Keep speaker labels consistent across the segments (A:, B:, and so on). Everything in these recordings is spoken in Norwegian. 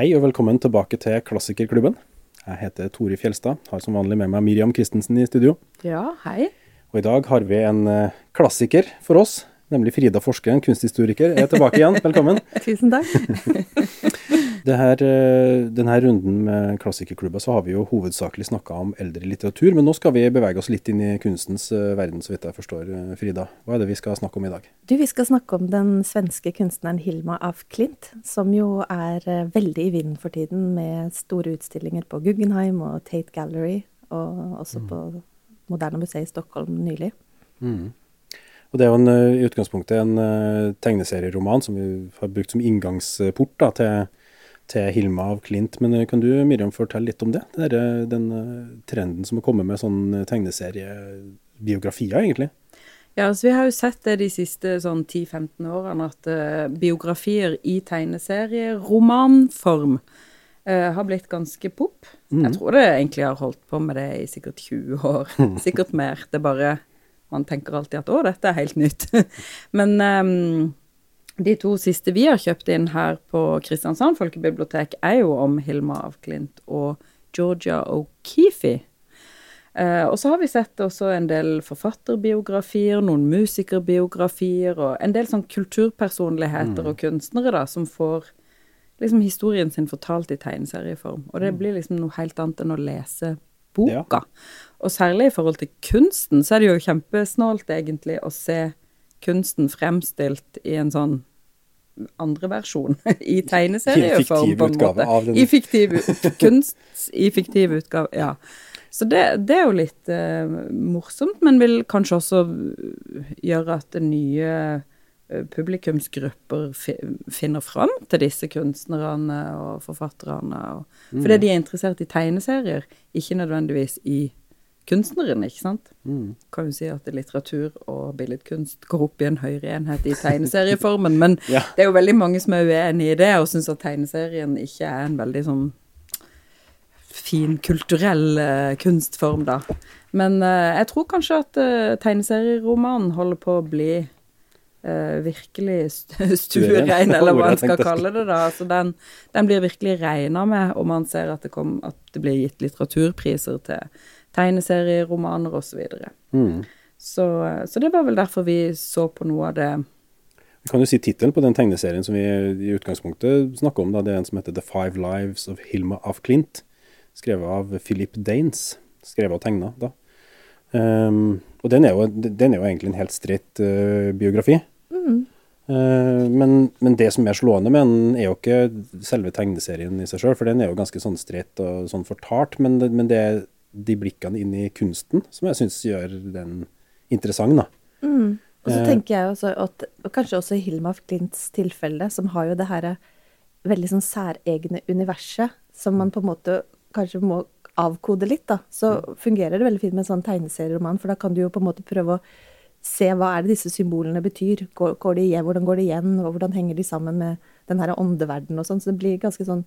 A: Hei og velkommen tilbake til Klassikerklubben. Jeg heter Tori Fjelstad, har som vanlig med meg Miriam Christensen i studio.
B: Ja, hei.
A: Og i dag har vi en eh, klassiker for oss, nemlig Frida Forskeren, kunsthistoriker, er tilbake igjen. Velkommen.
B: Tusen takk.
A: Det her, eh, denne runden med klassikerklubber så har vi jo hovedsakelig snakka om eldre litteratur, men nå skal vi bevege oss litt inn i kunstens eh, verden, så vidt jeg forstår, eh, Frida. Hva er det vi skal snakke om i dag?
C: Du, Vi skal snakke om den svenske kunstneren Hilma af Klint, som jo er veldig i vinden for tiden med store utstillinger på Guggenheim og Tate Gallery, og også på Moderne museet i Stockholm nylig.
A: Og Det er jo en, i utgangspunktet en tegneserieroman som vi har brukt som inngangsport da, til, til Hilma av Klint. Men eh, kan du Miriam, fortelle litt om det? Den, eh, den eh, trenden som har kommet med sånn tegneseriebiografier, egentlig.
B: Ja, altså Vi har jo sett det de siste sånn 10-15 årene, at uh, biografier i tegneserieromanform uh, har blitt ganske pop. Jeg tror det egentlig har holdt på med det i sikkert 20 år. Sikkert mer. Det er bare Man tenker alltid at 'å, dette er helt nytt'. Men ehm, de to siste vi har kjøpt inn her på Kristiansand folkebibliotek, er jo om Hilma av Klint og Georgia O'Keefe. Eh, og så har vi sett også en del forfatterbiografier, noen musikerbiografier, og en del sånn kulturpersonligheter og kunstnere da, som får liksom historien sin fortalt i tegneserieform. Og det blir liksom noe helt annet enn å lese boka. Og særlig i forhold til kunsten, så er det jo kjempesnålt egentlig å se kunsten fremstilt i en sånn andre versjon i tegneserieform, på en måte.
A: den.
B: I fiktiv kunst i fiktiv utgave, ja. Så det, det er jo litt eh, morsomt, men vil kanskje også gjøre at nye eh, publikumsgrupper finner fram til disse kunstnerne og forfatterne. Og,
A: Mm.
B: Fordi de er interessert i tegneserier, ikke nødvendigvis i kunstneren, ikke sant?
A: Mm.
B: Kan jo si at litteratur og billedkunst går opp i en høyere enhet i tegneserieformen, men
A: Ja.
B: det er jo veldig mange som er uenig i det, og syns at tegneserien ikke er en veldig sånn fin kulturell uh, kunstform, da. Men uh, jeg tror kanskje at uh, tegneserieromanen holder på å bli virkelig st stuerein, eller hva man skal kalle det. da. Altså den, den blir virkelig regna med, og man ser at det, kom, at det blir gitt litteraturpriser til tegneserieromaner osv. Så,
A: Mm.
B: så eh, Så det var vel derfor vi så på noe av det
A: Vi kan jo si tittelen på den tegneserien som vi i utgangspunktet snakker om. Da. Det er en som heter The Five Lives of Hilma af Klint. Skrevet av Philip Danes. Skrevet og tegna, da. Um, og den er, jo, den er jo egentlig en helt streit uh, biografi. Eh, men, men det som er slående med den, er jo ikke selve tegneserien i seg sjøl, for den er jo ganske sånn streit og sånn fortalt. Men, men det er de blikkene inn i kunsten som jeg syns gjør den interessant, da.
C: Og så
A: Eh.
C: tenker jeg også at, og kanskje også i Hilma af Klints tilfelle, som har jo det her veldig sånn særegne universet, som man på en måte kanskje må avkode litt, da. Så fungerer det veldig fint med en sånn tegneserieroman, for da kan du jo på en måte prøve å se hva er det disse symbolene betyr. Går, går de hvordan går de igjen, og hvordan henger de sammen med den her åndeverdenen og sånn. Så det blir ganske sånn,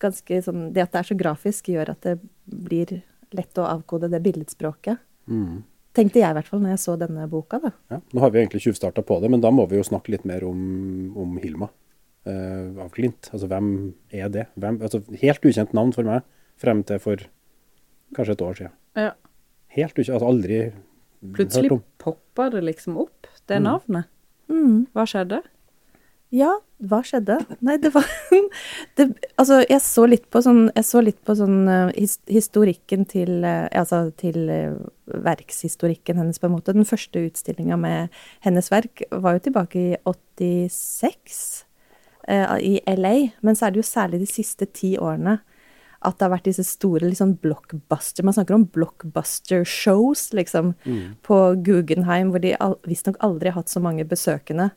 C: ganske sånn Det at det er så grafisk, gjør at det blir lett å avkode det billedspråket. Tenkte jeg i hvert fall når jeg så denne boka, da.
A: Ja, nå har vi egentlig tjuvstarta på det, men da må vi jo snakke litt mer om, om Hilma uh, av Klint. Altså hvem er det? Hvem, altså, helt ukjent navn for meg frem til for kanskje et år siden.
B: Ja.
A: Helt ukjent, altså aldri
B: Plutselig
A: hørt om.
B: poppa det liksom opp, det navnet.
C: Mm.
B: Hva skjedde?
C: Ja, hva skjedde? Nei, det var det, Altså, jeg så litt på sånn litt på sånn eh, his, historikken til eh, Altså til eh, verkshistorikken hennes, på en måte. Den første utstillinga med hennes verk var jo tilbake i 86 eh, i LA. Men så er det jo særlig de siste ti årene at det har vært disse store liksom blockbuster Man snakker om blockbuster shows, liksom, på Guggenheim, hvor de visstnok aldri har hatt så mange besøkende.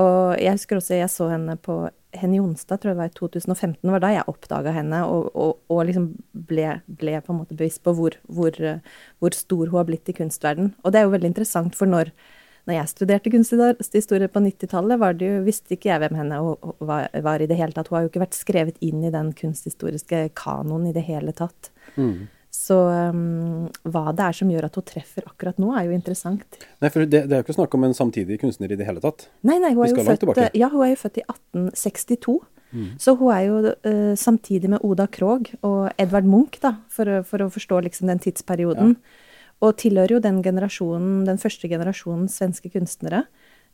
C: Og jeg husker også jeg så henne på Henny Jonstad, tror jeg det var i 2015, var da jeg oppdaga henne og, og, og liksom ble, ble på en måte bevisst på hvor, hvor, hvor stor hun har blitt i kunstverden. Og det er jo veldig interessant, for når, når jeg studerte kunsthistorie på 90-tallet, var det jo, visste ikke jeg hvem henne var, var i det hele tatt. Hun har jo ikke vært skrevet inn i den kunsthistoriske kanoen i det hele tatt. Så um, hva det er som gjør at hun treffer akkurat nå, er jo interessant.
A: Nei, for det, det er jo ikke snakk om en samtidig kunstner i det hele tatt.
C: Nei, nei, hun er, jo født, ja, hun er jo født i 1862. Så hun er jo uh, samtidig med Oda Krog og Edvard Munch, da, for, for å forstå liksom den tidsperioden. Og tilhører jo den generasjonen, den første generasjonen svenske kunstnere.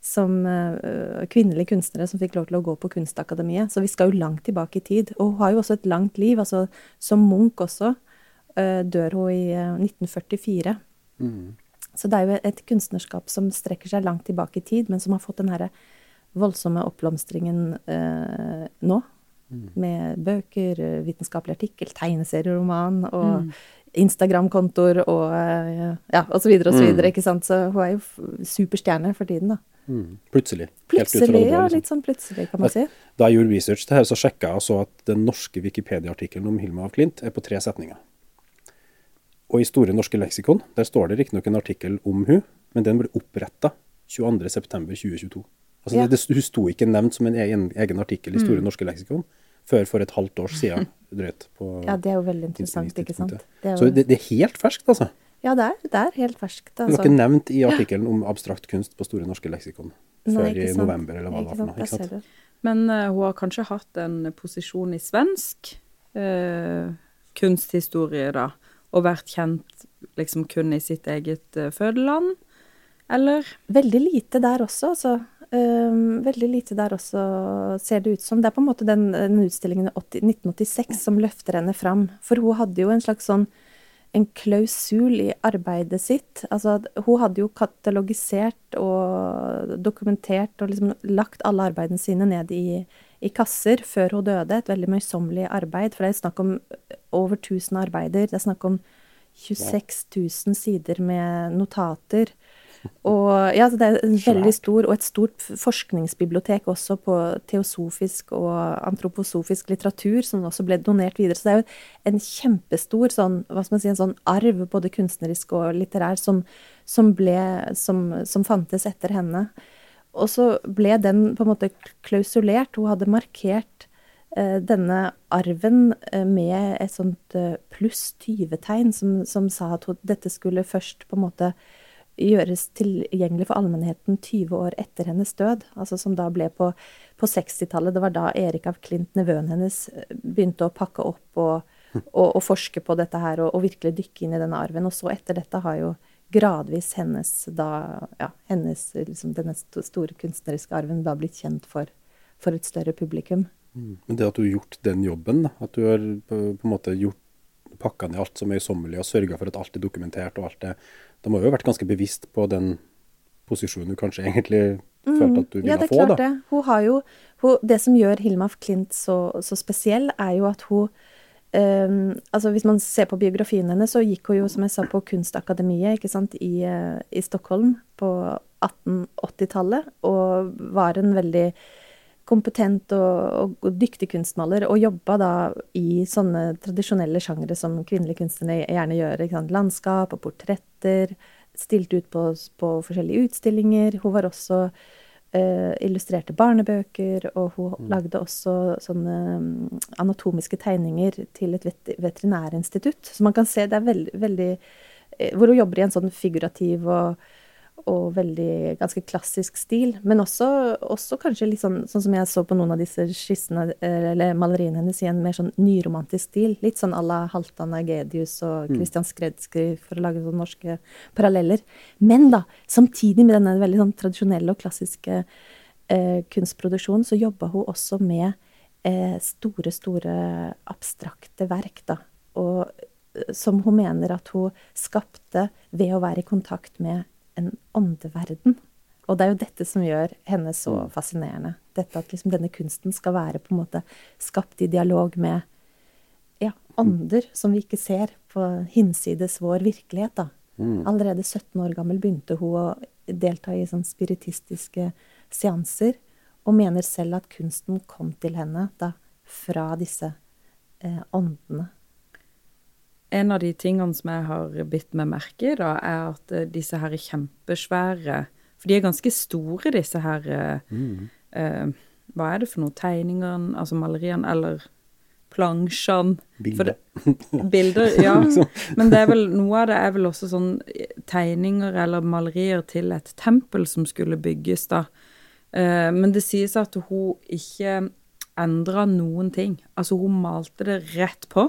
C: Som uh, kvinnelige kunstnere som fikk lov til å gå på Kunstakademiet. Så vi skal jo langt tilbake i tid. Og hun har jo også et langt liv. altså Som Munch også dør hun i eh, 1944. Så det er jo et kunstnerskap som strekker seg langt tilbake i tid, men som har fått den herre voldsomme oppblomstringen eh, nå. Med bøker, eh, vitenskapelig artikkel, tegneserieroman og Instagram-kontoer og eh, ja, og så videre, ikke sant. Så hun er jo superstjerne for tiden, da.
A: Mm. Plutselig.
C: Plutselig, ja.
A: liksom.
C: Litt sånn plutselig, kan man si.
A: Da jeg gjorde research til her, så sjekka jeg og så at den norske Wikipedia-artikkelen om Hilma af Klint er på tre setninger. Og i Store norske leksikon der står det riktignok en artikkel om hun, men den ble oppretta 22.9.2022. Altså
C: Ja.
A: det, det, Hun sto ikke nevnt som en egen, egen artikkel i Store norske leksikon før for et halvt år siden. drøyt. På
C: Ja, det er jo veldig interessant, ikke sant. Det er
A: Så det, det er helt ferskt, altså.
C: ja, det er, det er helt ferskt.
A: Det var
C: Altså.
A: ikke nevnt i artikkelen om abstrakt kunst på Store norske leksikon
C: Nei,
A: før i november, eller hva det var for noe. ikke sant?
B: Men uh, hun har kanskje hatt en posisjon i svensk uh, kunsthistorie, da, og vært kjent liksom kun i sitt eget uh, fødeland, eller?
C: Veldig lite der også, altså. Um, veldig lite der også, ser det ut som. Det er på en måte den, den utstillingen i 1986 som løfter henne fram. For hun hadde jo en slags sånn en klausul i arbeidet sitt. Altså, hun hadde jo katalogisert og dokumentert og liksom lagt alle arbeidene sine ned i, i kasser før hun døde. Et veldig møysommelig arbeid. For det er snakk om over 1000 arbeider. Det er snakk om 26 000 sider med notater. Og ja, så det er en veldig stor, og et stort forskningsbibliotek også på teosofisk og antroposofisk litteratur, som også ble donert videre. Så det er jo en kjempestor sånn, hva skal man si, en sånn arv, både kunstnerisk og litterær, som, som, ble, som, som fantes etter henne. Og så ble den på en måte klausulert. Hun hadde markert eh, denne arven eh, med et sånt eh, pluss 20-tegn, som, som sa at hun, dette skulle først på en måte gjøres tilgjengelig for allmennheten 20 år etter hennes død. Altså som da ble på, på 60-tallet. Det var da Erik av Klint, nevøen hennes, eh, begynte å pakke opp og, og, og forske på dette her, og, og virkelig dykke inn i denne arven. Og så etter dette har jo gradvis hennes da, ja, hennes, liksom, denne store kunstneriske arven da blitt kjent for, for et større publikum.
A: Men det at du har gjort den jobben, da, at du har på, på en måte gjort pakka ned alt som er møysommelig og sørga for at alt er dokumentert og alt det Da må du jo ha vært ganske bevisst på den posisjonen du kanskje egentlig følte at du ville
C: Mm. Ja, det er klart
A: få,
C: det. Hun har jo, hun, det som gjør Hilma af Klint så, så spesiell, er jo at hun ehm, altså Hvis man ser på biografien hennes, så gikk hun jo, som jeg sa, på Kunstakademiet ikke sant, i, eh, i Stockholm på 1880-tallet, og var en veldig kompetent og, og dyktig kunstmaler, og jobba da i sånne tradisjonelle sjangre som kvinnelige kunstnere gjerne gjør. Ikke sant? Landskap og portretter. Stilte ut på, på forskjellige utstillinger. Hun var også eh, illustrerte barnebøker, og hun lagde også sånne mm, anatomiske tegninger til et vet veterinærinstitutt. Så man kan se det er veldig, veldig eh, Hvor hun jobber i en sånn figurativ og og veldig ganske klassisk stil. Men også, også kanskje litt sånn, sånn som jeg så på noen av disse skissene, eh, eller maleriene hennes, i en mer sånn nyromantisk stil. Litt sånn à la Halvdan Agedius og Christian Skredsky, for å lage sånne norske paralleller. Men da, samtidig med denne veldig sånn tradisjonelle og klassiske eh, kunstproduksjonen, så jobba hun også med eh, store, store abstrakte verk, da. Og eh, som hun mener at hun skapte ved å være i kontakt med en åndeverden. Og det er jo dette som gjør henne så fascinerende. Dette at liksom denne kunsten skal være på en måte skapt i dialog med ja, ånder som vi ikke ser på hinsides vår virkelighet. da. Allerede 17 år gammel begynte hun å delta i sånn spiritistiske seanser, og mener selv at kunsten kom til henne da fra disse eh, åndene.
B: En av de tingene som jeg har bitt meg merke i, da, er at eh, disse her er kjempesvære For de er ganske store, disse her mm. eh, Hva er det for noe? Tegningene, altså maleriene, eller plansjene?
A: Bilder.
B: Det- Bilder, ja. Men det er vel, noe av det er vel også sånn tegninger eller malerier til et tempel som skulle bygges, da. Eh, men det sies at hun ikke endra noen ting. Altså, hun malte det rett på.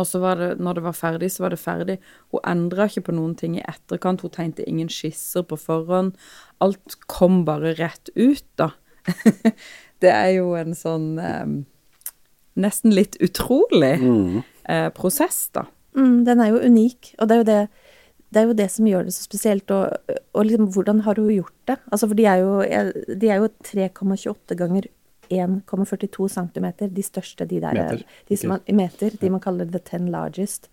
B: Og så var det, når det var ferdig, så var det ferdig. Hun endra ikke på noen ting i etterkant. Hun tegnte ingen skisser på forhånd. Alt kom bare rett ut, da. det er jo en sånn eh, Nesten litt utrolig eh, prosess, da.
C: Mm, den er jo unik, og det er jo det det er jo det som gjør det så spesielt, og, og liksom, hvordan har hun gjort det? Altså, for de er jo, de er jo 3,28 ganger 1,42 cm, de største, de der
A: Meter.
C: De som man, meter, de man kaller the ten largest.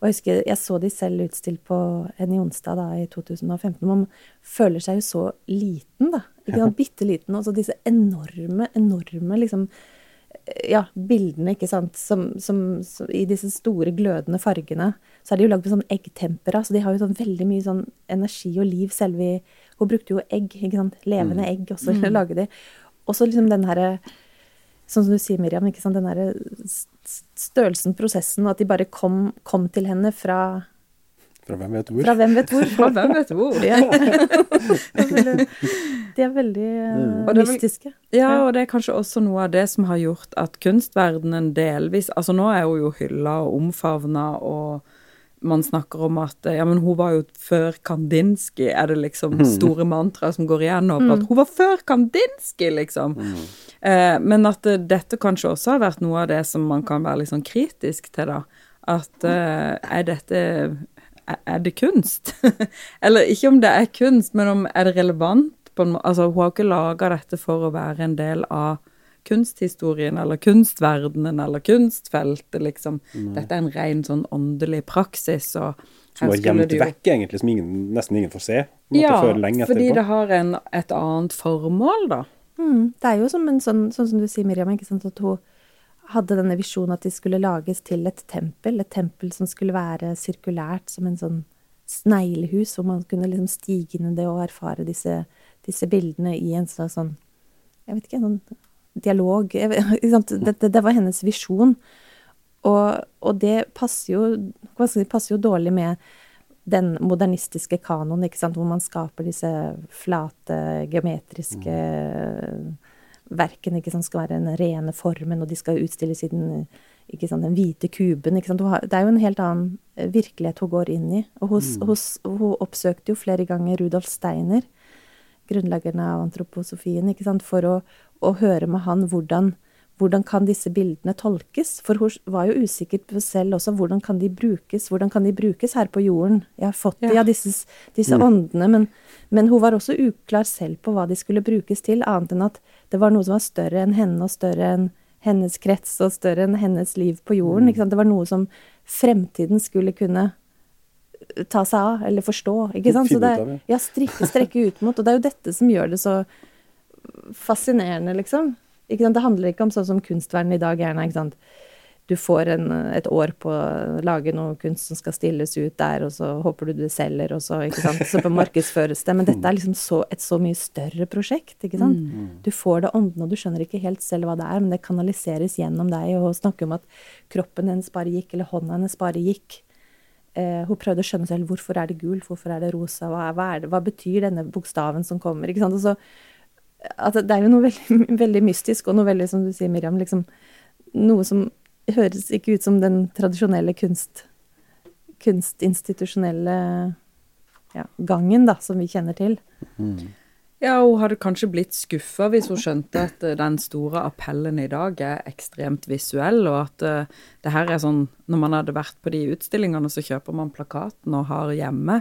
C: Og jeg husker, jeg så de selv utstilt på en Jonstad da, i 2015. Man føler seg jo så liten, da. Ikke sant? Bitte liten. Og så disse enorme, enorme liksom ja, bildene, ikke sant, som, som, som, i disse store glødende fargene, så er de jo lagd med sånn eggtempera, så de har jo sånn veldig mye sånn energi og liv selve i Hun brukte jo egg, ikke sant, levende egg også, mm. lage de. Og så liksom den herre Sånn som du sier, Miriam, ikke sant, den derre størrelsen, prosessen, og at de bare kom, kom til henne fra
A: Fra hvem vet hvor.
C: Fra hvem vet hvor.
B: Fra hvem vet hvor.
C: Ja. de er veldig
A: Mm.
C: mystiske.
B: Ja, og det er kanskje også noe av det som har gjort at kunstverdenen delvis Altså nå er hun jo hylla og omfavna, og man snakker om at ja, men hun var jo før Kandinsky, er det liksom store mantra som går igjen At Hun var før Kandinsky, liksom. Eh, men at eh, dette kanskje også har vært noe av det som man kan være litt sånn kritisk til, da. At eh, er dette er, det kunst? Eller ikke om det er kunst, men om er det relevant? På en, altså, hun har ikke laga dette for å være en del av kunsthistorien eller kunstverdenen eller kunstfeltet, liksom. Dette er en ren sånn åndelig praksis, og
A: Som var
B: skulle
A: gjemt vekk, egentlig, som ingen, nesten ingen får se.
B: Ja,
A: lenge
B: fordi det har en, et annet formål, da.
C: Mm, det er jo som en sånn, sånn som du sier, Miriam, ikke sant, at hun hadde denne visjonen at de skulle lages til et tempel. Et tempel som skulle være sirkulært, som en sånn sneglehus, hvor man kunne liksom stige inn i det og erfare disse, disse bildene i en slags sånn Jeg vet ikke, en sånn dialog. Det, det, var hennes visjon. Og, og det passer jo, si, passer jo dårlig med den modernistiske kanoen, hvor man skaper disse flate, geometriske verkene, ikke sant, skal være den rene formen, og de skal utstilles i den, sant, den hvite kuben. Det er jo en helt annen eh, virkelighet hun går inn i. Og hun, hos- hun oppsøkte jo flere ganger Rudolf Steiner, grunnleggeren av antroposofien, ikke sant, for å, å høre med han hvordan, hvordan kan disse bildene tolkes? For hun var jo usikker på selv også, hvordan kan de brukes? Hvordan kan de brukes her på jorden? Jeg har fått de
B: Ja.
C: av disse, disse åndene, men, men hun var også uklar selv på hva de skulle brukes til, annet enn at det var noe som var større enn henne, og større enn hennes krets, og større enn hennes liv på jorden. Ikke sant? Det var noe som fremtiden skulle kunne ta seg av, eller forstå. ikke sant? Så det er,
A: ja.
C: ja, strikke, strekke ut mot. Og det er jo dette som gjør det så fascinerende, liksom. Det handler ikke om sånn som kunstverden i dag gjerne. ikke sant? Du får en, et år på å lage noe kunst som skal stilles ut der, og så håper du det selger, og så, ikke sant? så markedsføres det. Men dette er liksom så, et så mye større prosjekt. ikke sant? Du får det ånden, og du skjønner ikke helt selv hva det er, men det kanaliseres gjennom deg. Og snakke om at kroppen hennes bare gikk, eller hånda hennes bare gikk. Eh, hun prøvde å skjønne selv hvorfor er det gult, hvorfor er det rosa, hva, er, hva, er det, hva betyr denne bokstaven som kommer? ikke sant? Og så, at det er jo noe veldig, veldig mystisk, og noe veldig, som du sier, Miriam, liksom, noe som høres ikke ut som den tradisjonelle kunst, kunstinstitusjonelle ja, gangen da, som vi kjenner til.
B: Ja, hun hadde kanskje blitt skuffa hvis hun skjønte at eh, den store appellen i dag er ekstremt visuell, og at uh, det her er sånn Når man hadde vært på de utstillingene, så kjøper man plakaten og har hjemme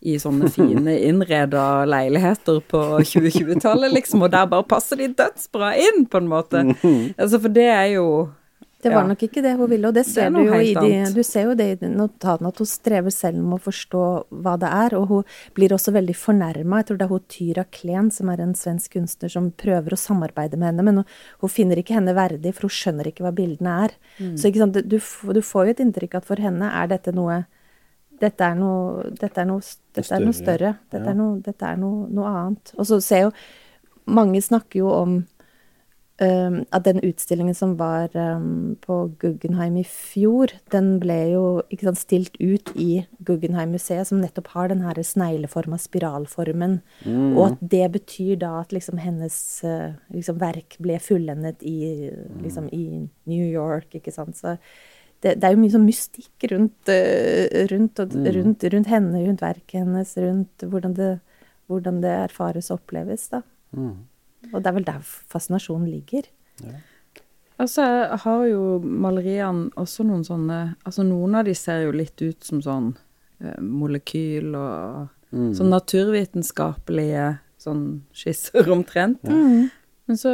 B: i sånne fine innreda leiligheter på 2020-tallet, liksom, og der bare passer de dødsbra inn, på en måte. Altså, for det er jo
C: Det var
B: Ja.
C: nok ikke det hun ville, og det
B: ser
C: ser du jo i de, du ser jo det i notatene at hun strever selv med å forstå hva det er, og hun blir også veldig fornærma. Jeg tror det er hun Tyra Klen, som er en svensk kunstner, som prøver å samarbeide med henne, men hun, hun finner ikke henne verdig, for hun skjønner ikke hva bildene er.
B: Mm.
C: Så ikke sant, du, du du får jo et inntrykk at for henne er dette noe dette er noe, dette er noe, dette er noe
A: større.
C: Dette
A: ja.
C: er, noe, dette er noe, noe annet. Og så ser jo Mange snakker jo om um, at den utstillingen som var um, på Guggenheim i fjor, den ble jo sant, stilt ut i Guggenheim-museet, som nettopp har den her snegleforma spiralformen.
A: Mm.
C: Og at det betyr da at liksom hennes uh, liksom, verk ble fullendet i, liksom, i New York, ikke sant. Så det, det, er jo mye sånn mystikk rundt, uh, rundt, og,
A: Mm.
C: rundt, rundt henne, rundt verket hennes, rundt hvordan det, hvordan det erfares og oppleves, da.
A: Mm.
C: Og det er vel der fascinasjonen ligger.
B: Altså, jeg har jo maleriene også noen sånne Altså, noen av de ser jo litt ut som sånn eh, molekyl og
A: Mm.
B: sånn naturvitenskapelige sånn skisser omtrent. Men så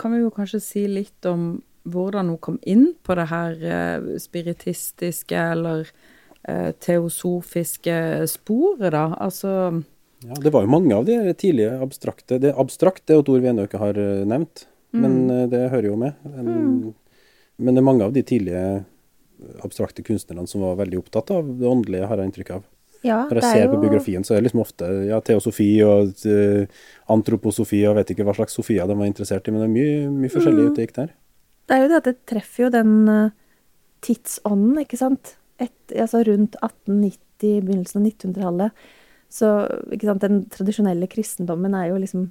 B: kan vi jo kanskje si litt om hvordan hun kom inn på det her eh, spiritistiske eller eh, teosofiske sporet, da. Altså
A: Ja, det var jo mange av de tidlige abstrakte Det abstrakt, det er jo et ord vi ennå ikke har nevnt, nevnt, men eh, det hører jo med. En, Men det er mange av de tidlige eh, abstrakte kunstnerne som var veldig opptatt av det åndelige, har jeg inntrykk av.
C: Ja,
A: Når jeg ser på biografien, så er det liksom ofte ja, teosofi og uh, antroposofi og vet ikke hva slags sofia de var interessert i, men det er mye, mye forskjellig ute gikk der.
C: Det er jo det at det treffer jo den eh, tidsånden, ikke sant. Et, altså rundt 1890, begynnelsen av 1900-tallet. Så ikke sant, den tradisjonelle kristendommen er jo liksom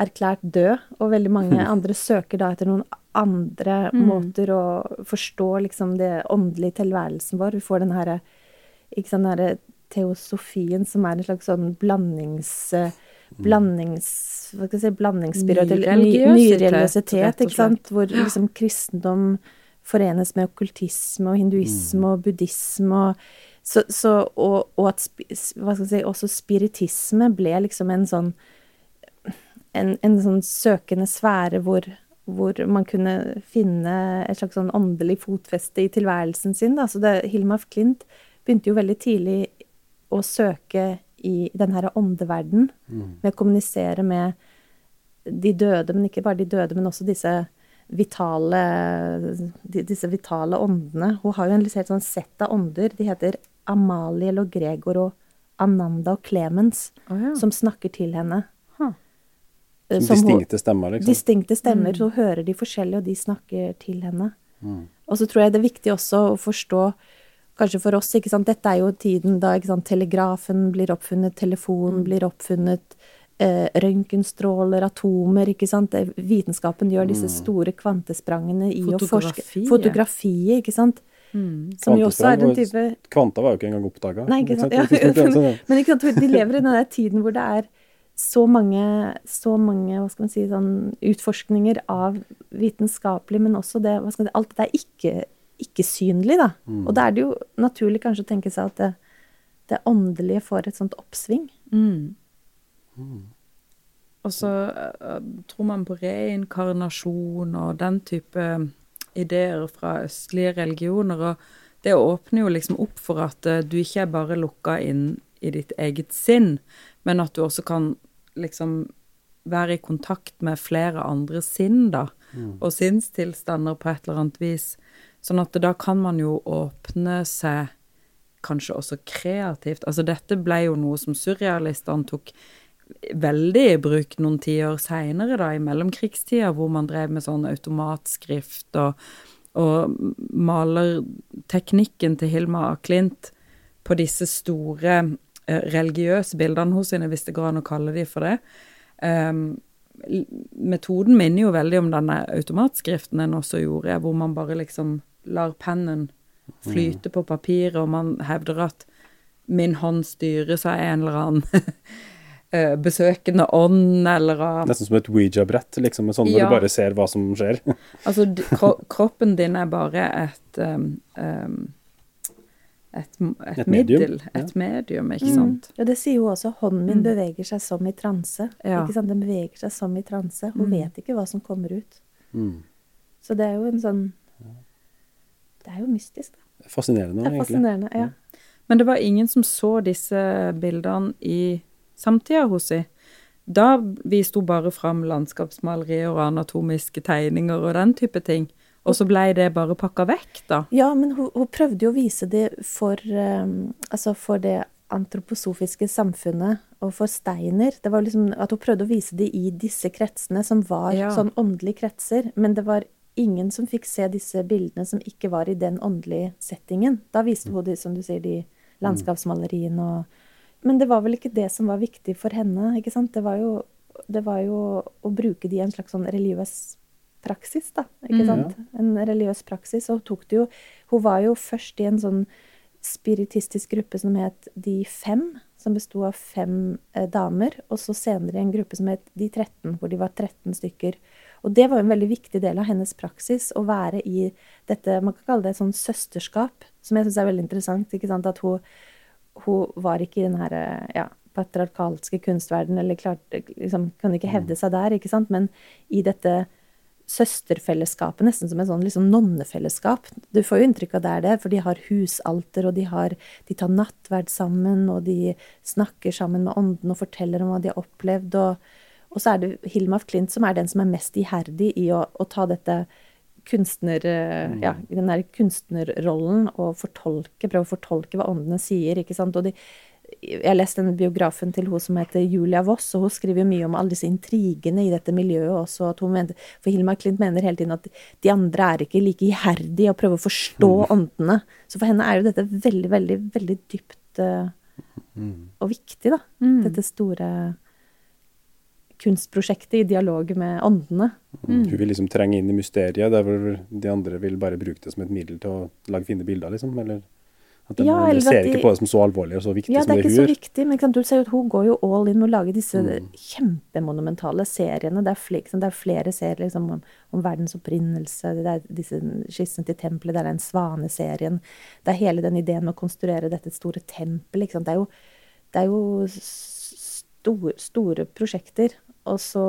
C: erklært død, og veldig mange andre søker da etter noen andre måter å forstå liksom det åndelige tilværelsen vår. Vi får den herre ikke sant, den herre teosofien som er en slags sånn blandings... eh, Blandings... Hva skal jeg si? blandingsspirit,
B: eller og
C: ikke sant? Hvor liksom kristendom forenes med okkultisme og hinduisme og buddhisme og så, så, og, og at hva skal jeg si, også spiritisme ble liksom en sånn en, en sånn søkende sfære hvor, hvor man kunne finne et slags sånn åndelig fotfeste i tilværelsen sin. Da. Så det, Hilma af Klint begynte jo veldig tidlig å søke i den her åndeverden, med å kommunisere med de døde, men ikke bare de døde, men også disse vitale, de, disse vitale åndene. Hun har jo en helt sånn sett av ånder. De heter Amaliel og Gregor og Ananda og Clemens,
B: oh, ja.
C: som snakker til henne.
B: Huh.
C: Eh,
A: Som
C: som
A: distinkte stemmer, liksom.
C: distinkte stemmer, så hører de forskjellig, og de snakker til henne. Og så tror jeg det er viktig også å forstå, kanskje for oss, ikke sant, dette er jo tiden da sant, telegrafen blir oppfunnet, telefonen blir oppfunnet, eh, røntgenstråler, atomer, ikke sant. Vitenskapen gjør disse store kvantesprangene i å forske.
B: Fotografiet.
C: Ikke sant. Som jo også er en type
A: Kvanta var jo ikke engang oppdaga.
C: Ja, men ikke sant, de lever i den der tiden hvor det er så mange, så mange hva skal man si, sånn utforskninger av vitenskapelig, men også det, hva skal man si, alt det er ikke, ikke-synlig, da. Og da er det jo naturlig kanskje å tenke seg at det, det åndelige får et sånt oppsving.
B: Mm. Og så eh, tror man på reinkarnasjon og den type ideer fra østlige religioner. Og det åpner jo liksom opp for at eh, du ikke er bare lukka inn i ditt eget sinn, men at du også kan liksom være i kontakt med flere andre sinn, da, og sinnstilstander på et eller annet vis. Sånn at da kan man jo åpne seg kanskje også kreativt. Altså dette ble jo noe som surrealistene tok veldig i bruk noen tiår seinere, da, i mellomkrigstida, hvor man drev med sånn automatskrift og, og malerteknikken til Hilma Klint på disse store eh, religiøse bildene hos henne, hvis det går an å kalle de for det. Um, metoden minner jo veldig om denne automatskriften en også gjorde, hvor man bare liksom lar pennen flyte på papiret, og man hevder at min hånd styres av en eller annen eh, besøkende ånd, eller av
A: Nesten som et Ouija-brett, liksom, med sånn hvor
B: Ja.
A: du bare ser hva som skjer.
B: Altså, kro kroppen din er bare et um, um, et, et,
A: Et medium,
B: et
A: ja.
B: medium, ikke sant?
C: Ja, det sier jo også hånden min beveger seg som i transe.
B: Ja.
C: Ikke sant? Den beveger seg som i transe. Hun vet ikke hva som kommer ut.
A: Mm.
C: Så det er jo en sånn Det er jo mystisk, da.
A: Fascinerende,
C: Det er
A: egentlig.
C: fascinerende. Ja.
B: Men det var ingen som så disse bildene i samtida hos si. Da viste hun bare fram landskapsmalerier og anatomiske tegninger og den type ting. Og så blei det bare pakka vekk, da.
C: Ja, men hun, hun prøvde jo å vise det for, um, altså for det antroposofiske samfunnet og for Steiner. Det var liksom at hun prøvde å vise det i disse kretsene som var
B: Ja.
C: sånn åndelige kretser. Men det var ingen som fikk se disse bildene som ikke var i den åndelige settingen. Da viste hun de, som du sier, de landskapsmaleriene og Men det var vel ikke det som var viktig for henne, ikke sant? Det var jo, det var jo å bruke de i en slags sånn religiøs praksis, da. Ikke
B: Mm.
C: ja. En religiøs praksis. Og hun tok det jo Hun var jo først i en sånn spiritistisk gruppe som het De fem, som besto av fem eh, damer, og så senere i en gruppe som het De 13, hvor de var 13 stykker. Og det var en veldig viktig del av hennes praksis, å være i dette Man kan kalle det et sånn søsterskap, som jeg syns er veldig interessant. ikke sant, At hun, hun var ikke i den her eh, ja, patriarkalske kunstverden, eller klarte liksom, Kunne ikke hevde seg der, ikke sant, men i dette søsterfellesskapet, nesten som et sånn liksom nonnefellesskap. Du får jo inntrykk av det er det, for de har husalter, og de, har, de tar nattverd sammen, og de snakker sammen med ånden og forteller om hva de har opplevd. Og, og så er det Hilma af Klint som er den som er mest iherdig i å, å ta dette kunstner, mm. ja, den der kunstnerrollen og fortolke, prøve å fortolke hva åndene sier. ikke sant? Og de, jeg har lest den biografen til hun som heter Julia Voss, og hun skriver mye om alle disse intrigene i dette miljøet også. At hun mener, for Hilma Klint mener hele tiden at de andre er ikke like iherdige og prøver å forstå åndene. Så for henne er jo dette veldig, veldig, veldig dypt eh, og viktig, da.
B: Mm.
C: Dette store kunstprosjektet i dialog med åndene.
A: Hun vil liksom trenge inn i mysteriet, der hvor de andre vil bare bruke det som et middel til å lage fine bilder, liksom. Eller at de,
C: Ja,
A: de
C: eller at
A: ser
C: de-
A: ikke på det som så alvorlig og så viktig
C: Ja, det
A: hun
C: gjør.
A: Ja, det er
C: ikke
A: hun
C: så viktig, men sant, du ser jo at hun går jo all in med å lage disse
A: Mm.
C: kjempemonumentale seriene. Det er, flere, det er flere serier liksom, om, om verdens opprinnelse, det er disse skissene til tempelet, det er den svaneserien. Det er hele den ideen med å konstruere dette store tempelet. Det er jo, det er jo store, store prosjekter. Og så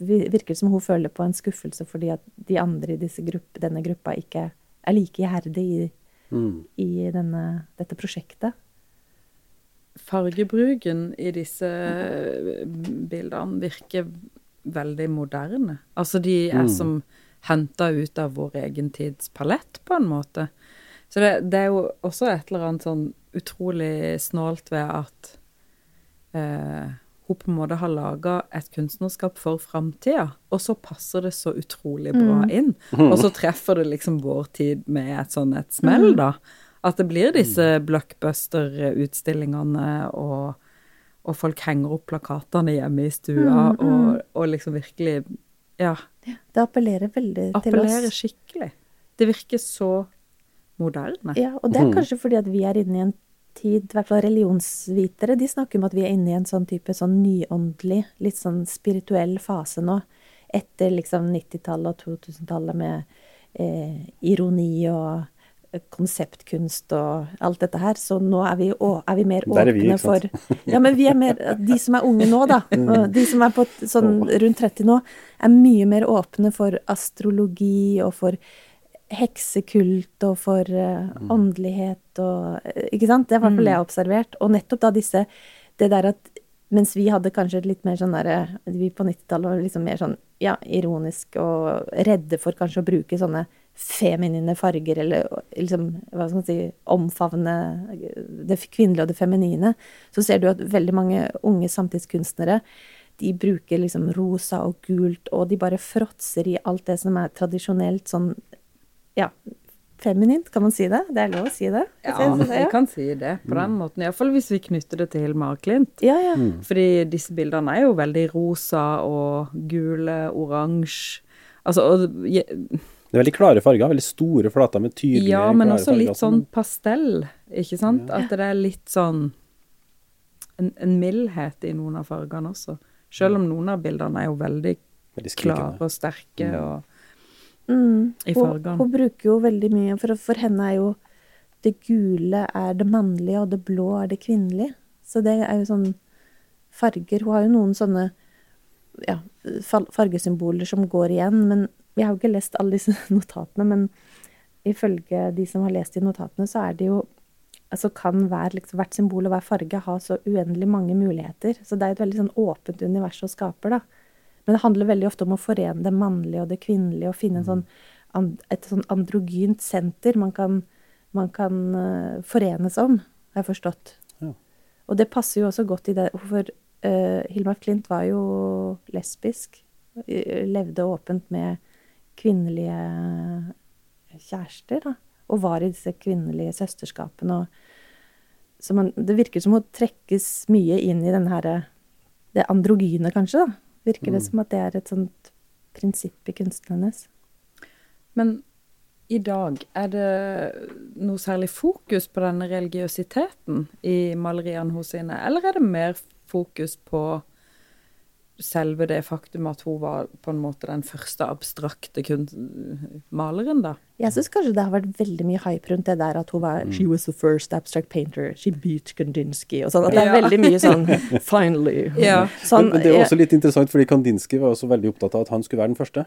C: virker det som hun føler på en skuffelse fordi at de andre i disse grupp, denne gruppa ikke er like iherdig i,
A: Mm.
C: i denne, dette prosjektet.
B: Fargebruken i disse bildene virker veldig moderne. Altså de er
A: Mm.
B: som henta ut av vår egen tids palett, på en måte. Så det, det er jo også et eller annet sånn utrolig snålt ved at eh, hun på en måte har laga et kunstnerskap for framtida, og så passer det så utrolig bra inn. Og så treffer det liksom vår tid med et sånn et smell, da. At det blir disse blockbuster-utstillingene, og, og folk henger opp plakatene hjemme i stua, og, og liksom virkelig Ja,
C: Det appellerer veldig
B: appellerer
C: til oss.
B: skikkelig. Det virker så moderne.
C: Ja, og det er kanskje fordi at vi er inne i en tid, i hvert fall religionsvitere, de snakker om at vi er inne i en sånn type sånn nyåndelig, litt sånn spirituell fase nå. Etter liksom 90-tallet og 2000-tallet med eh, ironi og konseptkunst og alt dette her. Så nå er vi, å, er vi mer åpne
A: vi,
C: for Ja, men vi er mer De som er unge nå, da. De som er på sånn rundt 30 nå, er mye mer åpne for astrologi og for heksekult og for uh, åndelighet og eh, Ikke sant? Det er i hvert fall det jeg har observert. Og nettopp da disse Det der at mens vi hadde kanskje litt mer sånn derre Vi på 90-tallet var liksom mer sånn ja, ironisk og redde for kanskje å bruke sånne feminine farger, eller liksom, hva skal man si, omfavne det kvinnelige og det feminine, så ser du at veldig mange unge samtidskunstnere de bruker liksom rosa og gult, og de bare fråtser i alt det som er tradisjonelt sånn ja, feminint, kan man si det? Det er lov å si det?
B: Ja,
C: Jeg
B: kan si det på den måten. Iallfall hvis vi knytter det til Hilmar Klint.
C: Ja, ja.
B: Fordi disse bildene er jo veldig rosa og gule, oransje. Altså, og, ja,
A: Det er veldig klare farger, veldig store flater med tydelige, farger.
B: ja, men
A: klare
B: også
A: farger
B: litt sånn pastell, ikke sant? At det er litt sånn en, en mildhet i noen av fargene også. Selv om noen av bildene er jo veldig
A: Veldig
B: klare og sterke og
C: Mm.
B: i
C: Hun,
B: fargene.
C: hun bruker jo veldig mye, for, for henne er jo det gule er det mannlige, og det blå er det kvinnelige. Så det er jo sånn farger Hun har jo noen sånne ja, fargesymboler som går igjen, men vi har jo ikke lest alle disse notatene, men ifølge de som har lest de notatene, så er det jo Altså kan hver, liksom, hvert symbol og hver farge ha så uendelig mange muligheter. Så det er et veldig sånn åpent univers hun skaper, da. Men det handler veldig ofte om å forene det mannlige og det kvinnelige, og finne en sånn, et sånn androgynt senter man kan, man kan eh, forenes om, har jeg forstått.
A: Ja.
C: Og det passer jo også godt i det, for uh, Hilmar Klint var jo lesbisk. eh, Levde åpent med kvinnelige kjærester, da. Og var i disse kvinnelige søsterskapene. Så man, det virker som å trekkes mye inn i den herre Det androgyne, kanskje, da. Virker det
A: Mm.
C: som at det er et sånt prinsipp i kunsten hennes.
B: Men i dag, er det noe særlig fokus på denne religiøsiteten i maleriene hos sine, eller er det mer fokus på selve det faktum at hun var på en måte den første abstrakte maleren, da?
C: Jeg syns kanskje det har vært veldig mye hype rundt det der at hun var She was the first abstract painter. She beat Kandinsky. Og sånn. At det er
B: Ja.
C: veldig mye sånn Finally.
B: Ja.
C: Sånn,
A: men, men det er også litt interessant, fordi Kandinsky var også veldig opptatt av at han skulle være den første.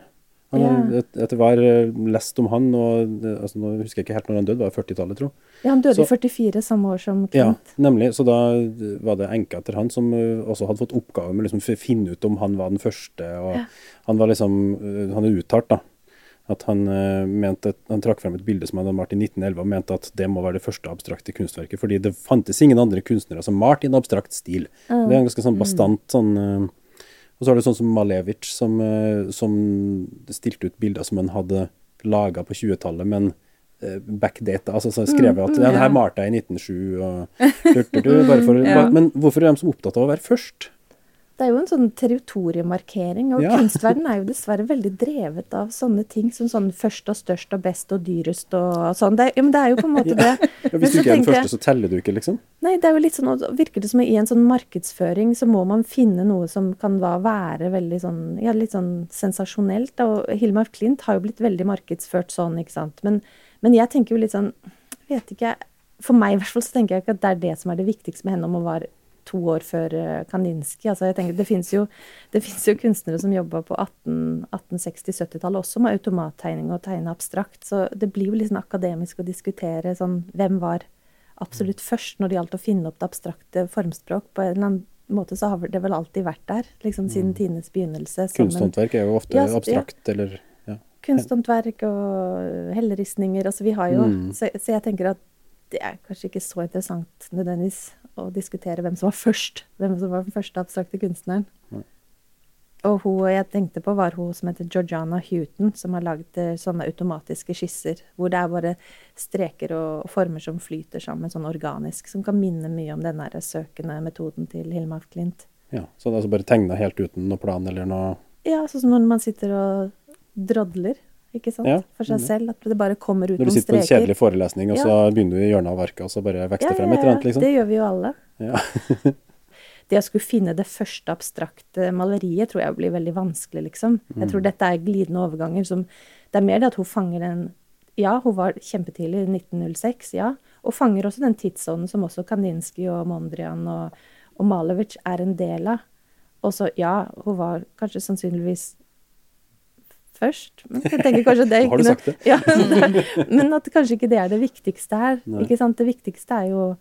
A: Har et, etter hver eh, lest om han, og altså, nå husker jeg ikke helt når han døde, det var 40-tallet, tror jeg.
C: ja, han døde
A: Så-
C: i 44, samme år som
A: Ja, nemlig. Så da var det enka etter han som eh, også hadde fått oppgave med liksom å finne ut om han var den første. og
C: Ja.
A: Han var liksom, eh, han er uttalt da, at han eh, mente, han trakk frem et bilde som han hadde malt i 1911 og mente at det må være det første abstrakte kunstverket, fordi det fantes ingen andre kunstnere som malte i en abstrakt stil. Det er en ganske sånn bastant sånn eh, Og så har du sånn som Malevich, som, eh, som stilte ut bilder som han hadde laga på 20-tallet, men backdate, backdata, altså så skrevet at ja, det
B: ja.
A: her malte jeg i 1907 og hørte du, bare for,
B: Ja.
A: Men hvorfor er de så opptatt av å være først?
C: Det er jo en sånn territoriemarkering, og
A: Ja.
C: kunstverden er jo dessverre veldig drevet av sånne ting som sånn først og størst og best og dyrest og sånn. Det, ja, men det er jo på en måte det.
A: Ja, hvis du ikke er den første, så teller du ikke, liksom?
C: Nei, det er jo litt sånn, virker det som i en sånn markedsføring så må man finne noe som kan da være veldig sånn, ja, litt sånn sensasjonelt. Og Hilmar Klint har jo blitt veldig markedsført sånn, ikke sant. Men, men jeg tenker jo litt sånn, vet ikke, for meg i hvert fall så tenker jeg ikke at det er det som er det viktigste med henne om hun var to år før eh, Kandinsky. Altså jeg tenker, det finnes jo, jo kunstnere som jobba på 18, 1860-70-tallet også med automattegning og tegne abstrakt. Så det blir jo sånn akademisk å diskutere sånn hvem var absolutt først når det gjaldt å finne opp det abstrakte formspråk. På en eller annen måte så har det vel alltid vært der, liksom siden tidenes begynnelse.
A: Kunsthåndverk er jo ofte
C: Ja, ja.
A: abstrakt, eller ja.
C: Kunsthåndverk og helleristninger. Altså vi har jo
A: Mm.
C: så, så jeg tenker at det er kanskje ikke så interessant nødvendigvis å diskutere hvem som var først. Hvem som var den første abstrakte kunstneren.
A: Mm.
C: Og hun jeg tenkte på, var hun som heter Georgiana Houghton, som har lagd eh, sånne automatiske skisser. Hvor det er bare streker og former som flyter sammen, sånn organisk. Som kan minne mye om den der søkende metoden til Hilmar Klint.
A: ja. Så det er altså bare tegna helt uten noe plan eller noe
C: Ja, sånn som når man sitter og drodler, ikke sant?
A: Ja,
C: For seg
A: mm.
C: selv. At det bare kommer ut noen streker.
A: Når du sitter på en kjedelig forelesning, og
C: Ja.
A: så begynner du i hjørnet av verket, og så bare vokser det frem et eller annet, liksom.
C: Det gjør vi jo alle.
A: Ja.
C: det å skulle finne det første abstrakte maleriet tror jeg blir veldig vanskelig, liksom. Jeg
A: Mm.
C: tror dette er glidende overganger som Det er mer det at hun fanger den Ja, hun var kjempetidlig, 1906, ja. Og fanger også den tidsånden som også Kandinsky og Mondrian og, og Malevich er en del av. Og så, ja, hun var kanskje sannsynligvis først. Men jeg tenker kanskje det er
A: Har du sagt det?
C: Ja, men at kanskje ikke det er det viktigste her. Ikke sant? Det viktigste er jo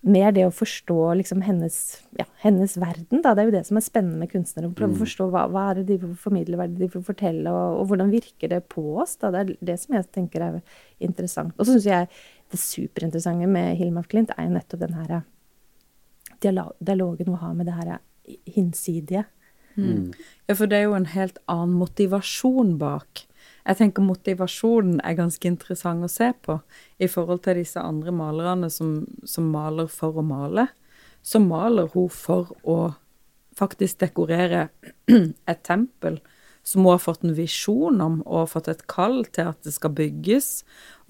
C: mer det å forstå liksom hennes, ja, hennes verden. Da. Det er jo det som er spennende med kunstnere. Å prøve å forstå hva, hva er det de vil formidle, hva er det de vil fortelle, og, og hvordan virker det på oss. Da. Det er det som jeg tenker er interessant. Og så syns jeg det superinteressante med Hilmar Klint er jo nettopp den her dialogen hun har med det her hinsidige.
B: Ja, for det er jo en helt annen motivasjon bak. Jeg tenker motivasjonen er ganske interessant å se på i forhold til disse andre malerne som, som maler for å male. Så maler hun for å faktisk dekorere et tempel som hun har fått en visjon om og har fått et kall til at det skal bygges,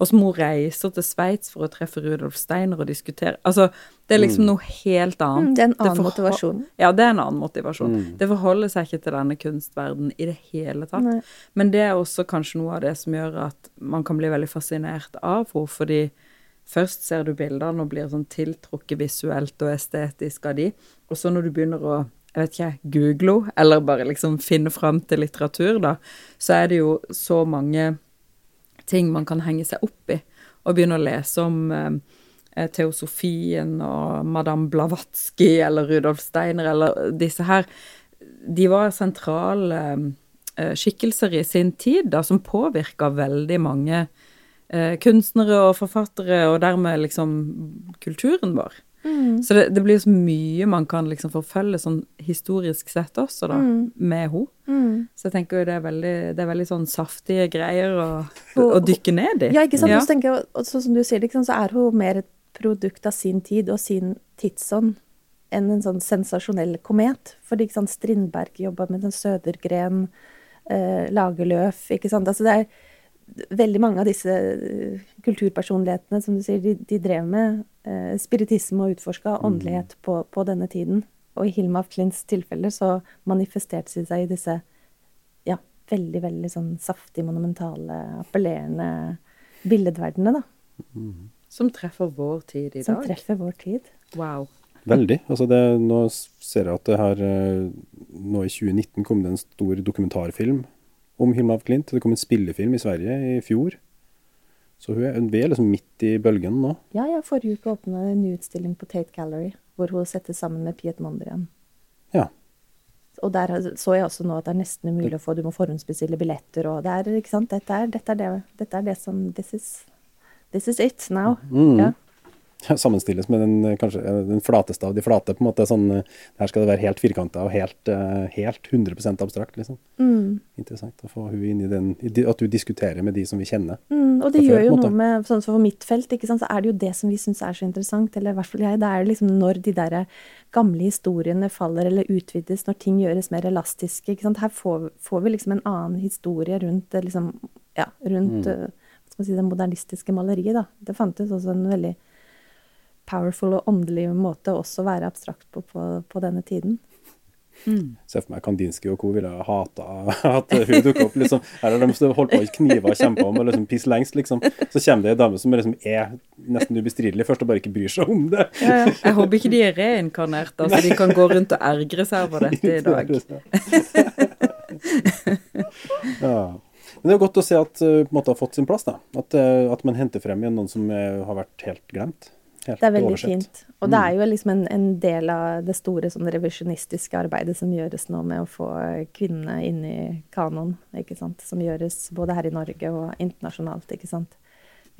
B: og som hun reiser til Sveits for å treffe Rudolf Steiner og diskutere. Altså, det er liksom noe helt annet.
C: Mm, det er en annen motivasjon.
B: Ja, det er en annen motivasjon.
A: Mm.
B: Det forholder seg ikke til denne kunstverden i det hele tatt.
C: Nei.
B: Men det er også kanskje noe av det som gjør at man kan bli veldig fascinert av henne, fordi først ser du bildene og blir sånn tiltrukket visuelt og estetisk av de, og så når du begynner å jeg vet ikke, google eller bare liksom finne fram til litteratur, da, så er det jo så mange ting man kan henge seg opp i, og begynne å lese om eh, Teosofien og Madame Blavatsky eller Rudolf Steiner eller disse her. De var sentrale eh, skikkelser i sin tid, da, som påvirka veldig mange eh, kunstnere og forfattere, og dermed liksom kulturen vår.
C: Mm.
B: Så det, det blir så mye man kan liksom forfølge sånn historisk sett også, da,
C: Mm.
B: med henne.
C: Mm.
B: Så jeg tenker jo det er veldig, det er veldig sånn saftige greier å,
C: Og-
B: å dykke ned i.
C: Ja, ikke sant.
B: Ja.
C: Tenker og sånn som du sier, liksom, så er hun mer et produkt av sin tid og sin tidsånd enn en sånn sensasjonell komet. Fordi ikke sant, Strindberg jobba med den Sødergren, eh, Lagerløf, ikke sant. Altså det er veldig mange av disse eh, kulturpersonlighetene, som du sier, de, de drev med eh, spiritisme og utforska åndelighet på, på denne tiden. Og i Hilma af Klints tilfelle så manifesterte de seg i disse ja, veldig, veldig sånn saftig, monumentale, appellerende billedverdenene, da.
B: Som treffer vår tid i
C: Som
B: dag.
C: treffer vår tid.
B: Wow.
A: Veldig. Altså det, nå ser jeg at det her eh, Nå i 2019 kom det en stor dokumentarfilm om Hilma af Klint. Det kom en spillefilm i Sverige i fjor. Så hun er, vi er liksom midt i bølgen nå.
C: Ja, ja, forrige uke åpna en ny utstilling på Tate Gallery, hvor hun settes sammen med Piet Mondrian.
A: Ja.
C: Og der så jeg også nå at det er nesten umulig å få, du må forhåndsbestille billetter, og det er, ikke sant, dette er, dette er, det, dette er det som This is, this is it now.
A: Mm.
C: Ja.
A: Sammenstilles med den, eh, kanskje, eh, den flateste av de flate. på en måte sånn, eh, Her skal det være helt firkanta og helt, helt 100% abstrakt. liksom.
C: Mm.
A: Interessant å få hun inn i den, at du diskuterer med de som vi kjenner.
C: Mm, og det
A: gjør før,
C: jo noe med sånn som For mitt felt ikke sant, så er det jo det som vi syns er så interessant. Eller i hvert fall jeg. Det er liksom når de der gamle historiene faller eller utvides, når ting gjøres mer elastiske. ikke sant, Her får, får vi liksom en annen historie rundt, liksom, ja, rundt eh, hva skal man si, det modernistiske maleriet. da. Det fantes også en veldig powerful og åndelig måte også være abstrakt på på, på denne tiden.
A: Se for meg Kandinsky og co. ville ha hata at hun dukka opp. liksom. Her har de holdt på med kniver og kjempa om å liksom pisse lengst, liksom. Så kommer det ei dame som liksom er nesten ubestridelig først og bare ikke bryr seg om det.
B: Jeg håper ikke de er reinkarnert, så de kan gå rundt og ergre seg over dette i dag.
A: ja. Men det er jo godt å se at uh, på en måte har fått sin plass, da. At, uh, at man henter frem igjen noen som eh, har vært helt glemt. Helt
C: Det er veldig
A: oversett.
C: fint. Og det er jo liksom en, en del av det store sånn revisjonistiske arbeidet som gjøres nå med å få kvinnene inn i kanon, ikke sant. Som gjøres både her i Norge og internasjonalt, ikke sant.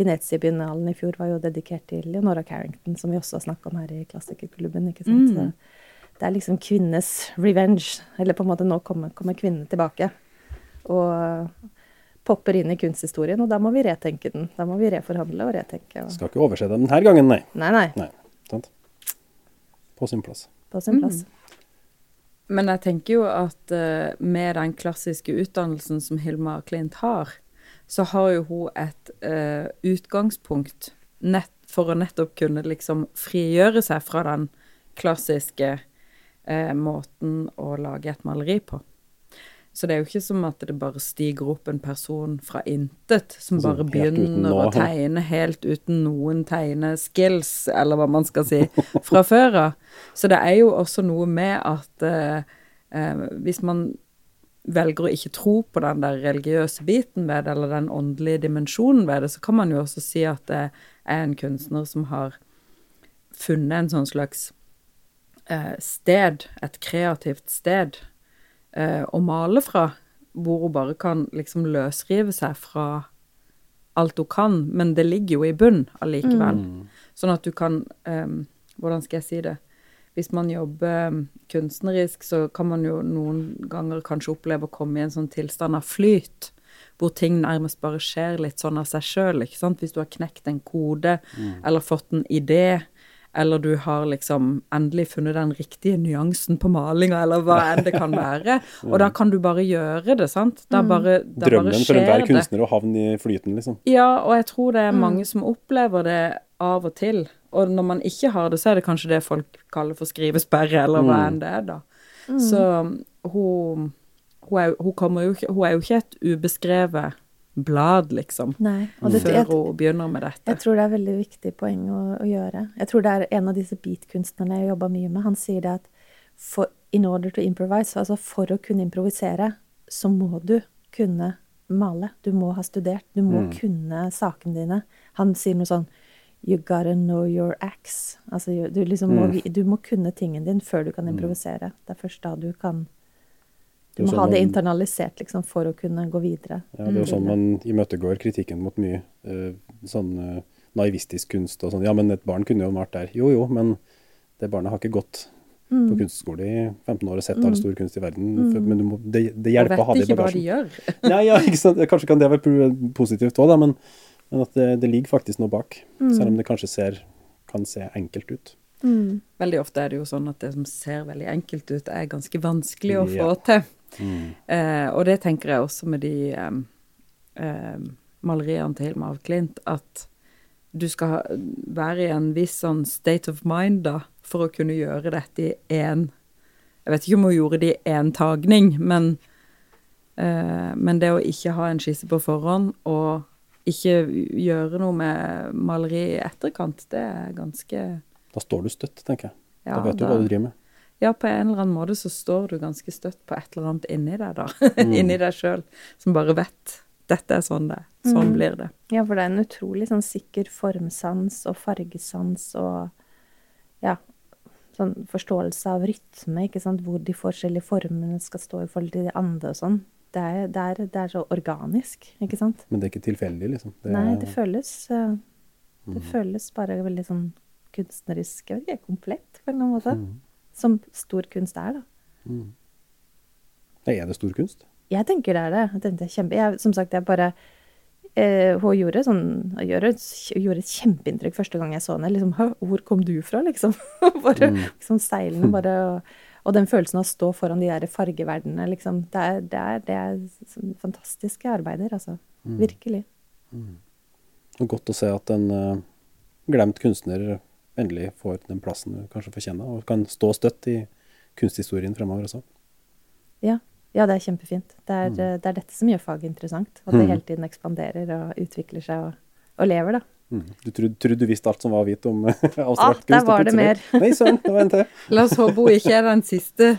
C: Venezia-biennalen i fjor var jo dedikert til Leonora Carrington, som vi også har snakka om her i Klassikerklubben, ikke sant.
B: Mm.
C: Så det er liksom kvinnenes revenge. Eller på en måte nå kommer, kommer kvinnene tilbake. Og popper inn i kunsthistorien, og da må vi retenke den. Da må vi reforhandle og retenke. Og...
A: Skal ikke overse det denne gangen, nei.
C: Nei, nei.
A: nei. Sant? På sin plass.
C: På sin plass.
B: Men jeg tenker jo at uh, med den klassiske utdannelsen som Hilma Klint har, så har jo hun et uh, utgangspunkt nett, for å nettopp kunne liksom frigjøre seg fra den klassiske uh, måten å lage et maleri på. Så det er jo ikke som at det bare stiger opp en person fra intet, som
A: Altså,
B: bare begynner å tegne helt uten noen tegneskills, eller hva man skal si, fra før av. Så det er jo også noe med at eh, eh, hvis man velger å ikke tro på den der religiøse biten ved det, eller den åndelige dimensjonen ved det, så kan man jo også si at det er en kunstner som har funnet en sånn slags eh, sted, et kreativt sted, eh, å male fra, hvor hun bare kan liksom løsrive seg fra alt hun kan, men det ligger jo i bunn allikevel. Sånn at du kan eh, Hvordan skal jeg si det? Hvis man jobber eh, kunstnerisk, så kan man jo noen ganger kanskje oppleve å komme i en sånn tilstand av flyt, hvor ting nærmest bare skjer litt sånn av seg sjøl. Hvis du har knekt en kode, eller fått en idé, eller du har liksom endelig funnet den riktige nyansen på malinga, eller hva enn det kan være. Og da kan du bare gjøre det, sant. Da bare, da bare
A: Drømmen for
B: skjer
A: enhver kunstner å havne i flyten, liksom.
B: Ja, og jeg tror det er mange som opplever det av og til. Og når man ikke har det, så er det kanskje det folk kaller for skrivesperre, eller hva enn det er, da. Så hun, hun, er, hun, jo ikke, hun er jo ikke et ubeskrevet blad, liksom,
C: Og det,
B: før
C: jeg,
B: hun begynner med dette.
C: jeg tror det er veldig viktig poeng å, å gjøre. Jeg tror det er en av disse beatkunstnerne jeg jobba mye med. Han sier det at for, in order to improvise, altså for å kunne improvisere, så må du kunne male. Du må ha studert. Du må kunne sakene dine. Han sier noe sånn You gotta know your acts. Altså, du, liksom må, du må kunne tingen din før du kan improvisere. Det er først da du kan Du må
A: sånn
C: ha det
A: man-
C: internalisert liksom, for å kunne gå videre.
A: Ja, det er jo sånn man imøtegår kritikken mot mye uh, sånn uh, naivistisk kunst og sånn. Ja, men et barn kunne jo vært der. Jo jo, men det barnet har ikke gått
C: Mm.
A: på kunstskole i 15 år og sett all stor kunst i verden. For, men du må, det, det hjelper å ha det
B: og
A: det
B: vet ikke hva de gjør.
A: Nei, ja, ikke sant? Kanskje kan det være positivt òg, men, men at det, det ligger faktisk noe bak. Selv om det kanskje ser, kan se enkelt ut.
C: Mm.
B: Veldig ofte er det jo sånn at det som ser veldig enkelt ut, er ganske vanskelig å få til.
A: Mm.
B: Eh, og det tenker jeg også med de eh, maleriene til Hilma av Klint, at du skal være i en viss sånn state of mind da, for å kunne gjøre dette i én Jeg vet ikke om hun gjorde det i én tagning, men, eh, men det å ikke ha en skisse på forhånd og ikke gjøre noe med maleri i etterkant, det er ganske
A: Da står du støtt, tenker jeg.
B: ja,
A: da vet du hva du driver med.
B: Ja, på en eller annen måte så står du ganske støtt på et eller annet inni deg, da.
A: Mm.
B: inni deg sjøl, som bare vet dette er sånn det er. Sånn
C: Mm.
B: blir det.
C: Ja, for det er en utrolig sånn sikker formsans og fargesans og ja, sånn forståelse av rytme, ikke sant, hvor de forskjellige formene skal stå i forhold til de andre og sånn. Det er, det, er, det er så organisk, ikke sant?
A: Men det er ikke tilfeldig, liksom. Det,
C: Nei, det føles eh, Det
A: Mm.
C: føles bare veldig sånn kunstnerisk, jeg vet ikke, komplett på en eller annen måte.
A: Mm.
C: Som stor kunst er, da.
A: Mm. Er det stor kunst?
C: Jeg tenker det er det. Jeg tenkte kjempe, jeg, som sagt, jeg bare eh, Hun gjorde, sånn, gjorde, gjorde et kjempeinntrykk første gang jeg så henne. Liksom, hvor kom du fra, liksom? bare
A: Mm.
C: liksom seilene, bare og, og den følelsen av å stå foran de der fargeverdenene, liksom. Det er, det er, det er sånn fantastiske arbeider, altså.
A: Mm.
C: Virkelig.
A: Og godt å se at en uh, glemt kunstner endelig får den plassen du kanskje fortjener, og kan stå støtt i kunsthistorien fremover også.
C: Ja. ja, det er kjempefint. Det er, mm. det er dette som gjør faget interessant. At det
A: Mm.
C: hele tiden ekspanderer og utvikler seg og, og lever, da.
A: Mm. Du trodde, trodde du visste alt som var å vite om eh,
C: Ah,
A: kunst? kunst?
C: der var det
A: mer. Nei, søren, det var en til.
B: La oss håpe hun ikke er den siste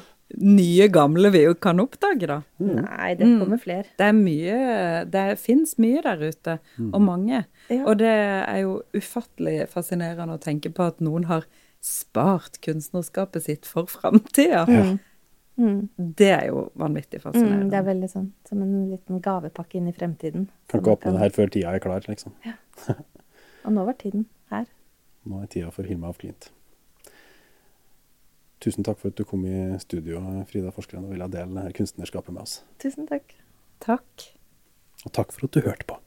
B: nye gamle vi jo kan oppdage, da.
A: Mm.
C: Nei, det
B: Mm.
C: kommer flere.
B: Det er mye Det fins mye der ute, og mange.
C: Ja.
B: Og det er jo ufattelig fascinerende å tenke på at noen har spart kunstnerskapet sitt for framtida.
C: Ja. Mm.
B: Det er jo vanvittig
C: Mm,
B: fascinerende.
C: det er veldig sånn som en liten gavepakke inn i fremtiden.
A: Kan ikke åpne det her før tida er klar, liksom.
C: Og nå var tiden her.
A: Nå er tida for Hilma af Klint. Tusen takk for at du kom i studio, Frida Forskeren, og ville dele kunstnerskapet med oss.
C: Tusen takk.
B: Takk.
A: Og takk for at du hørte på.